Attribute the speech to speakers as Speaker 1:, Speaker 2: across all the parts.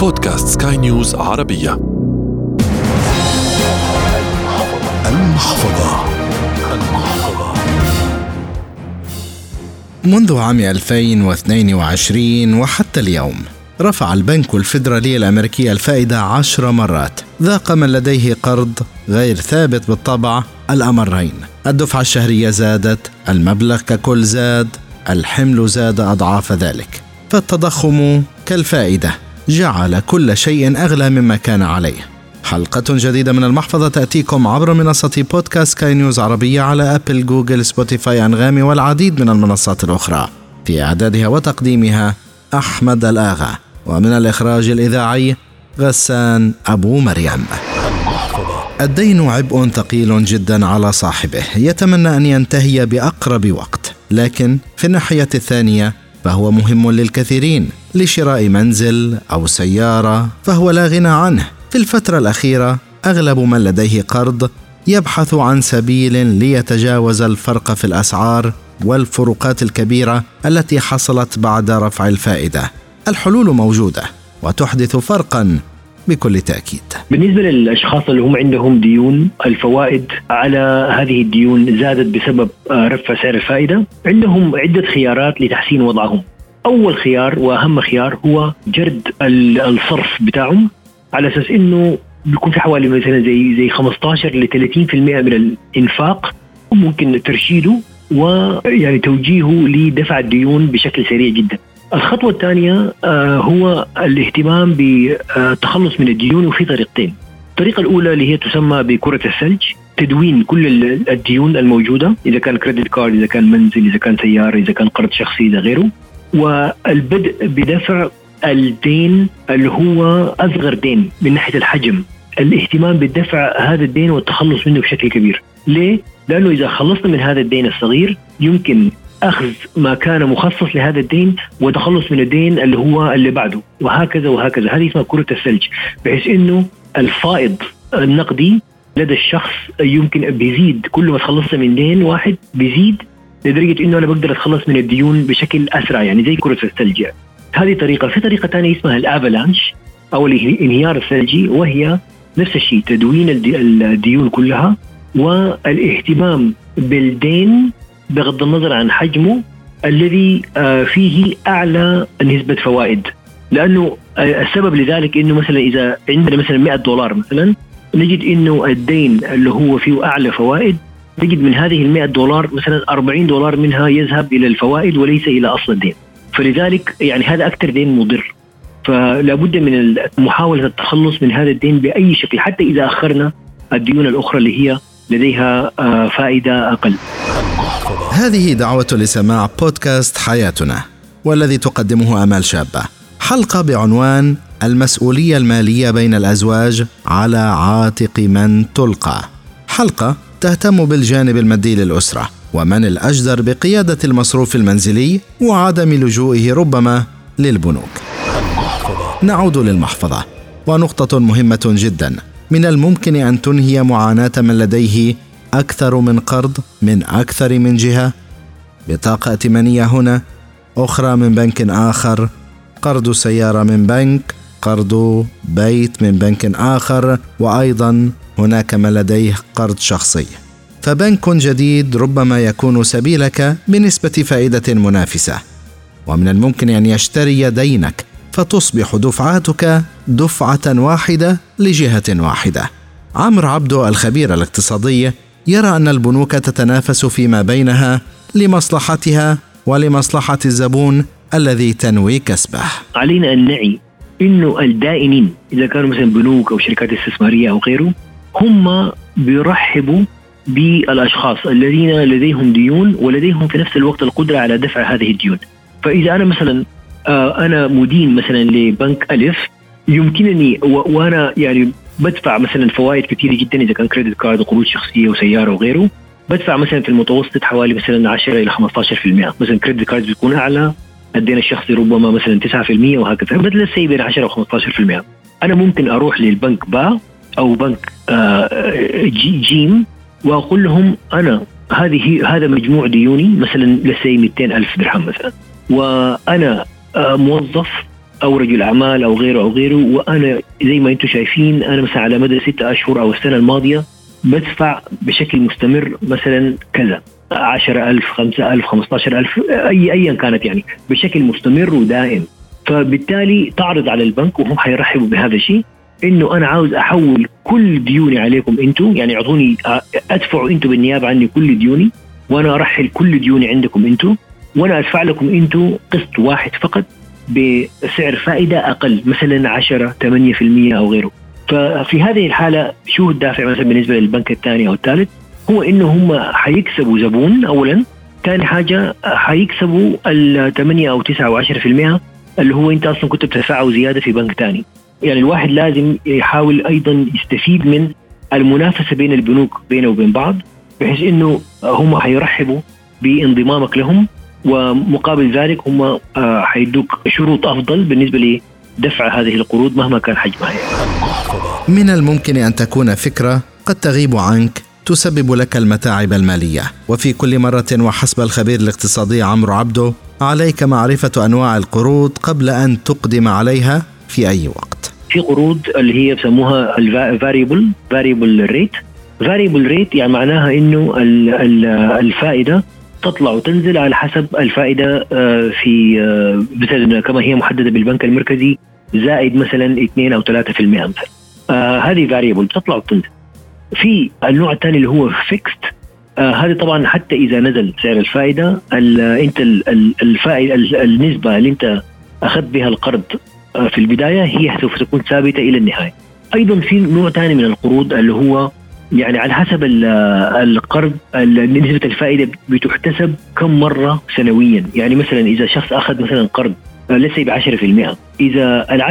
Speaker 1: بودكاست سكاي نيوز عربية.
Speaker 2: المحفظة. منذ عام 2022 وحتى اليوم رفع البنك الفيدرالي الأمريكي الفائدة عشر مرات. ذاق من لديه قرض غير ثابت بالطبع الأمرين. الدفعة الشهرية زادت المبلغ ككل زاد الحمل زاد أضعاف ذلك. فالتضخم كالفائدة. جعل كل شيء أغلى مما كان عليه. حلقة جديدة من المحفظة تأتيكم عبر منصة بودكاست سكاي نيوز عربية على أبل جوجل سبوتيفاي أنغامي والعديد من المنصات الأخرى. في إعدادها وتقديمها أحمد الآغا. ومن الإخراج الإذاعي غسان أبو مريم. الدين عبء ثقيل جدا على صاحبه. يتمنى أن ينتهي بأقرب وقت. لكن في الناحية الثانية فهو مهم للكثيرين لشراء منزل أو سيارة فهو لا غنى عنه. في الفترة الأخيرة أغلب من لديه قرض يبحث عن سبيل ليتجاوز الفرق في الأسعار والفروقات الكبيرة التي حصلت بعد رفع الفائدة. الحلول موجودة وتحدث فرقا بكل تأكيد.
Speaker 3: بالنسبة للأشخاص اللي هم عندهم ديون الفوائد على هذه الديون زادت بسبب آه، رفع سعر الفائدة. عندهم عدة خيارات لتحسين وضعهم. أول خيار وأهم خيار هو جرد الصرف بتاعهم على أساس أنه بيكون في حوالي مثلا زي زي 15 ل 30% من الإنفاق ممكن ترشيده ويعني توجيهه لدفع الديون بشكل سريع جدا. الخطوة الثانية آه، هو الاهتمام بالتخلص من الديون وفي طريقتين. الطريقة الأولى اللي هي تسمى بكرة الثلج تدوين كل الديون الموجودة إذا كان credit card إذا كان منزل إذا كان سيارة إذا كان قرض شخصي إذا غيره. والبدء بدفع الدين اللي هو أصغر دين من ناحية الحجم. الاهتمام بالدفع هذا الدين والتخلص منه بشكل كبير. ليه؟ لأنه إذا خلصنا من هذا الدين الصغير يمكن أخذ ما كان مخصص لهذا الدين وتخلص من الدين اللي هو اللي بعده وهكذا وهكذا هذه اسمها كرة الثلج بحيث إنه الفائض النقدي لدى الشخص يمكن بيزيد كل ما تخلصت من دين واحد بيزيد لدرجة إنه أنا بقدر أتخلص من الديون بشكل أسرع يعني زي كرة الثلج يعني. هذه طريقة في طريقة ثانية اسمها الافالانش أو الانهيار الثلجي وهي نفس الشيء تدوين الديون كلها والإهتمام بالدين بغض النظر عن حجمه الذي آه، فيه أعلى نسبة فوائد. لأنه آه، السبب لذلك إنه مثلا إذا عندنا مثلا 100 دولار مثلا نجد إنه الدين اللي هو فيه أعلى فوائد نجد من هذه ال 100 دولار مثلا 40 دولار منها يذهب إلى الفوائد وليس إلى أصل الدين. فلذلك يعني هذا أكثر دين مضر. فلا بد من محاولة التخلص من هذا الدين بأي شكل حتى إذا أخرنا الديون الأخرى اللي هي لديها آه، فائدة أقل.
Speaker 2: هذه دعوة لسماع بودكاست حياتنا والذي تقدمه آمال شابة. حلقة بعنوان المسؤولية المالية بين الأزواج على عاتق من تلقى. حلقة تهتم بالجانب المادي للأسرة ومن الأجدر بقيادة المصروف المنزلي وعدم لجوئه ربما للبنوك. نعود للمحفظة ونقطة مهمة جدا. من الممكن أن تنهي معاناة من لديه أكثر من قرض من أكثر من جهة. بطاقة ائتمانيه هنا أخرى من بنك آخر. قرض سيارة من بنك قرض بيت من بنك آخر. وأيضا هناك من لديه قرض شخصي. فبنك جديد ربما يكون سبيلك بنسبة فائدة منافسة. ومن الممكن أن يشتري دينك فتصبح دفعاتك دفعة واحدة لجهة واحدة. عمرو عبدو الخبير الاقتصادي يرى أن البنوك تتنافس فيما بينها لمصلحتها ولمصلحة الزبون الذي تنوي كسبه.
Speaker 3: علينا أن نعي إنه الدائنين إذا كانوا مثلا بنوك أو شركات استثمارية أو غيره هم بيرحبوا بالأشخاص الذين لديهم ديون ولديهم في نفس الوقت القدرة على دفع هذه الديون. فإذا أنا مثلا آه، أنا مدين مثلا لبنك ألف يمكنني وأنا يعني بدفع مثلا فوائد كثيره جدا إذا كان credit card وقروض شخصية وسيارة وغيره. بدفع مثلا في المتوسط حوالي مثلا 10 إلى 15% مثلا credit card بيكون أعلى الدين الشخصي ربما مثلا 9% وهكذا. بدل let's say بين 10 و 15% أنا ممكن أروح للبنك با أو بنك آه، جي جيم وأقول لهم أنا هذه هذا مجموع ديوني مثلا let's say 200 ألف درهم مثلا. وأنا آه، موظف أو رجل أعمال أو غيره أو غيره وأنا زي ما أنتم شايفين أنا مثلا على مدى ستة أشهر أو السنة الماضية بدفع بشكل مستمر مثلا كذا 10000 5000 15000 اي ايا كانت يعني بشكل مستمر ودائم. فبالتالي تعرض على البنك وهم حيرحبوا بهذا الشيء إنه أنا عاوز أحول كل ديوني عليكم أنتم يعني أعطوني أدفعوا أنتم بالنيابة عني كل ديوني وأنا أرحل كل ديوني عندكم أنتم وأنا أدفع لكم أنتم قسط واحد فقط. بسعر فائدة أقل مثلا 10 8% أو غيره. ففي هذه الحالة شو الدافع مثلا بالنسبة للبنك الثاني أو الثالث؟ هو إنه هم حيكسبوا زبون اولا ثاني حاجة حيكسبوا ال 8 أو 9 أو 10% اللي هو أنت أصلا كنت بتدفعه زيادة في بنك ثاني. يعني الواحد لازم يحاول أيضا يستفيد من المنافسة بين البنوك بينه وبين بعض بحيث إنه هم حيرحبوا بانضمامك لهم ومقابل ذلك هم آه، حيدوك شروط أفضل بالنسبة لدفع هذه القروض مهما كان حجمها.
Speaker 2: من الممكن أن تكون فكرة قد تغيب عنك تسبب لك المتاعب المالية. وفي كل مرة وحسب الخبير الاقتصادي عمرو عبده عليك معرفة أنواع القروض قبل أن تقدم عليها في أي وقت.
Speaker 3: في قروض اللي هي بسموها ال variable variable rate variable rate يعني معناها إنه الفائدة تطلع وتنزل على حسب الفائدة آه، في آه، مثلا كما هي محددة بالبنك المركزي زائد مثلا 2 أو 3% مثلا آه هذه variable تطلع وتنزل في النوع الثاني اللي هو fixed آه هذا طبعا حتى إذا نزل سعر الفائدة أنت الفائده النسبة اللي أنت أخذت بها القرض آه في البداية هي سوف تكون ثابتة إلى النهاية. أيضا في نوع ثاني من القروض اللي هو يعني على حسب القرض نسبة الفائدة بتحتسب كم مرة سنويا. يعني مثلا إذا شخص أخذ مثلا قرض لسه ب 10% إذا ال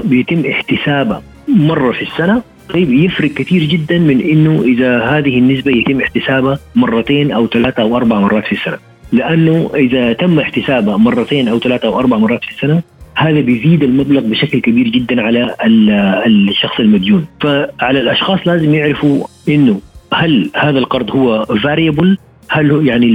Speaker 3: 10% بيتم احتسابه مرة في السنة طيب يفرق كثير جدا من إنه إذا هذه النسبة يتم احتسابها مرتين أو ثلاثة أو أربع مرات في السنة. لأنه إذا تم احتسابها مرتين أو ثلاثة أو أربع مرات في السنة هذا بيزيد المبلغ بشكل كبير جدا على الشخص المديون. فعلى الأشخاص لازم يعرفوا إنه هل هذا القرض هو فاريبل هل يعني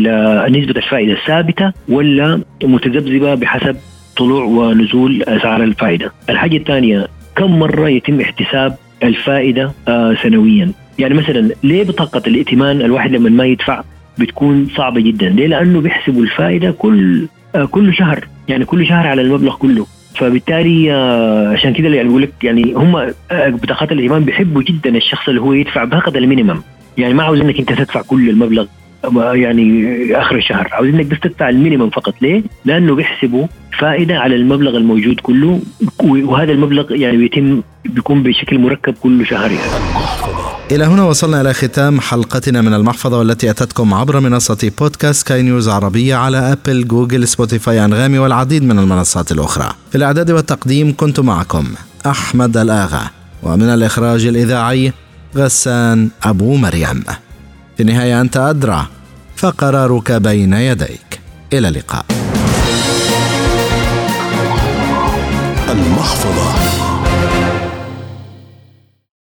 Speaker 3: نسبة الفائدة ثابتة ولا متذبذبة بحسب طلوع ونزول أسعار الفائدة؟ الحاجة الثانية كم مرة يتم احتساب الفائدة آه سنويا؟ يعني مثلا ليه بطاقة الائتمان الواحد لما ما يدفع بتكون صعبة جدا؟ ليه؟ لأنه بيحسبوا الفائدة كل آه كل شهر. يعني كل شهر على المبلغ كله. فبالتالي آه، عشان كده يعني بقول لك يعني هم آه، بطاقات الائتمان بيحبوا جدا الشخص اللي هو يدفع بهقد المينيمم يعني ما عاوز انك أنت تدفع كل المبلغ آه، يعني آخر الشهر عاوز انك بس تدفع ال minimum فقط ليه؟ لأنه بيحسبوا فائدة على المبلغ الموجود كله وهذا المبلغ يعني بيتم بيكون بشكل مركب كل شهر يعني.
Speaker 2: إلى هنا وصلنا إلى ختام حلقتنا من المحفظة والتي أتتكم عبر منصة بودكاست سكاي نيوز عربية على أبل جوجل سبوتيفاي أنغامي والعديد من المنصات الأخرى. في الإعداد والتقديم كنت معكم أحمد الآغا ومن الإخراج الإذاعي غسان أبو مريم. في النهاية أنت أدرى فقرارك بين يديك. إلى اللقاء.
Speaker 1: المحفظة.